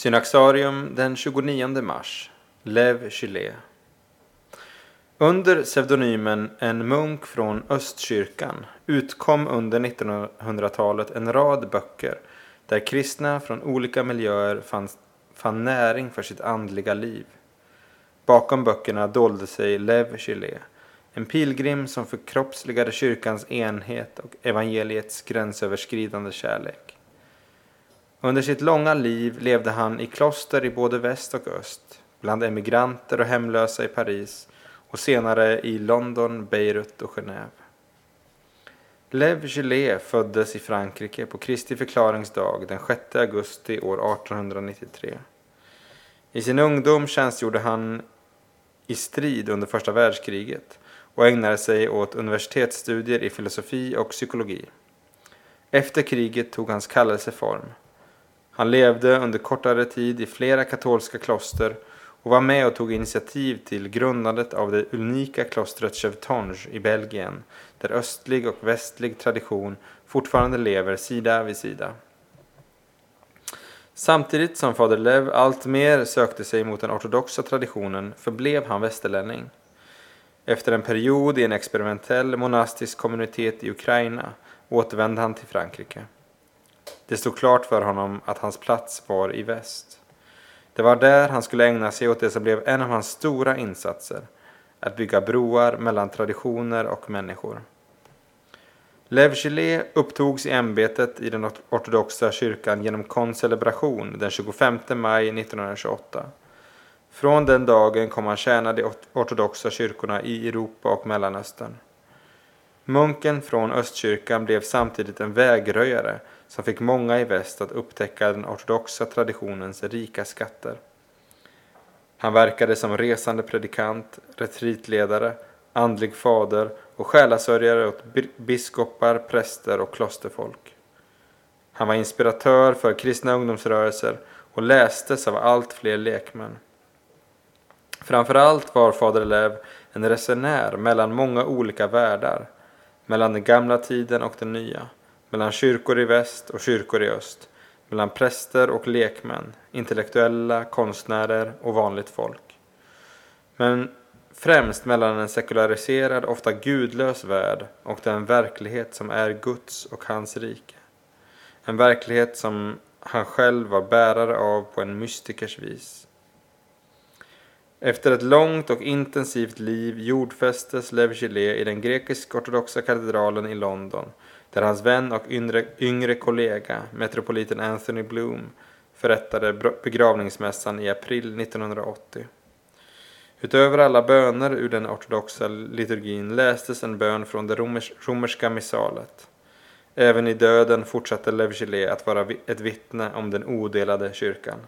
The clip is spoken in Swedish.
Synaxarium den 29 mars. Lev Chile. Under pseudonymen En munk från Östkyrkan utkom under 1900-talet en rad böcker där kristna från olika miljöer fann, fann näring för sitt andliga liv. Bakom böckerna dolde sig Lev Chile, en pilgrim som förkroppsligade kyrkans enhet och evangeliets gränsöverskridande kärlek. Under sitt långa liv levde han i kloster i både väst och öst, bland emigranter och hemlösa i Paris och senare i London, Beirut och Genève. Lev Gillet föddes i Frankrike på Kristi förklaringsdag den 6 augusti år 1893. I sin ungdom tjänstgjorde han i strid under första världskriget och ägnade sig åt universitetsstudier i filosofi och psykologi. Efter kriget tog hans kallelse form. Han levde under kortare tid i flera katolska kloster och var med och tog initiativ till grundandet av det unika klostret Chevtonge i Belgien, där östlig och västlig tradition fortfarande lever sida vid sida. Samtidigt som fader Lev alltmer sökte sig mot den ortodoxa traditionen förblev han västerlänning. Efter en period i en experimentell monastisk kommunitet i Ukraina återvände han till Frankrike. Det stod klart för honom att hans plats var i väst. Det var där han skulle ägna sig åt det som blev en av hans stora insatser, att bygga broar mellan traditioner och människor. Lev Gillet upptogs i ämbetet i den ortodoxa kyrkan genom koncelebration den 25 maj 1928. Från den dagen kom han tjäna de ortodoxa kyrkorna i Europa och Mellanöstern. Munken från Östkyrkan blev samtidigt en vägröjare som fick många i väst att upptäcka den ortodoxa traditionens rika skatter. Han verkade som resande predikant, retreatledare, andlig fader och själasörjare åt biskopar, präster och klosterfolk. Han var inspiratör för kristna ungdomsrörelser och lästes av allt fler lekmän. Framförallt var fader Lev en resenär mellan många olika världar, mellan den gamla tiden och den nya mellan kyrkor i väst och kyrkor i öst, mellan präster och lekmän, intellektuella, konstnärer och vanligt folk. Men främst mellan en sekulariserad, ofta gudlös värld och den verklighet som är Guds och hans rike. En verklighet som han själv var bärare av på en mystikers vis. Efter ett långt och intensivt liv jordfästes Lev Gillet i den grekisk-ortodoxa katedralen i London där hans vän och yngre, yngre kollega, metropoliten Anthony Bloom, förrättade begravningsmässan i april 1980. Utöver alla böner ur den ortodoxa liturgin lästes en bön från det romers, romerska missalet. Även i döden fortsatte Lev Gillet att vara ett vittne om den odelade kyrkan.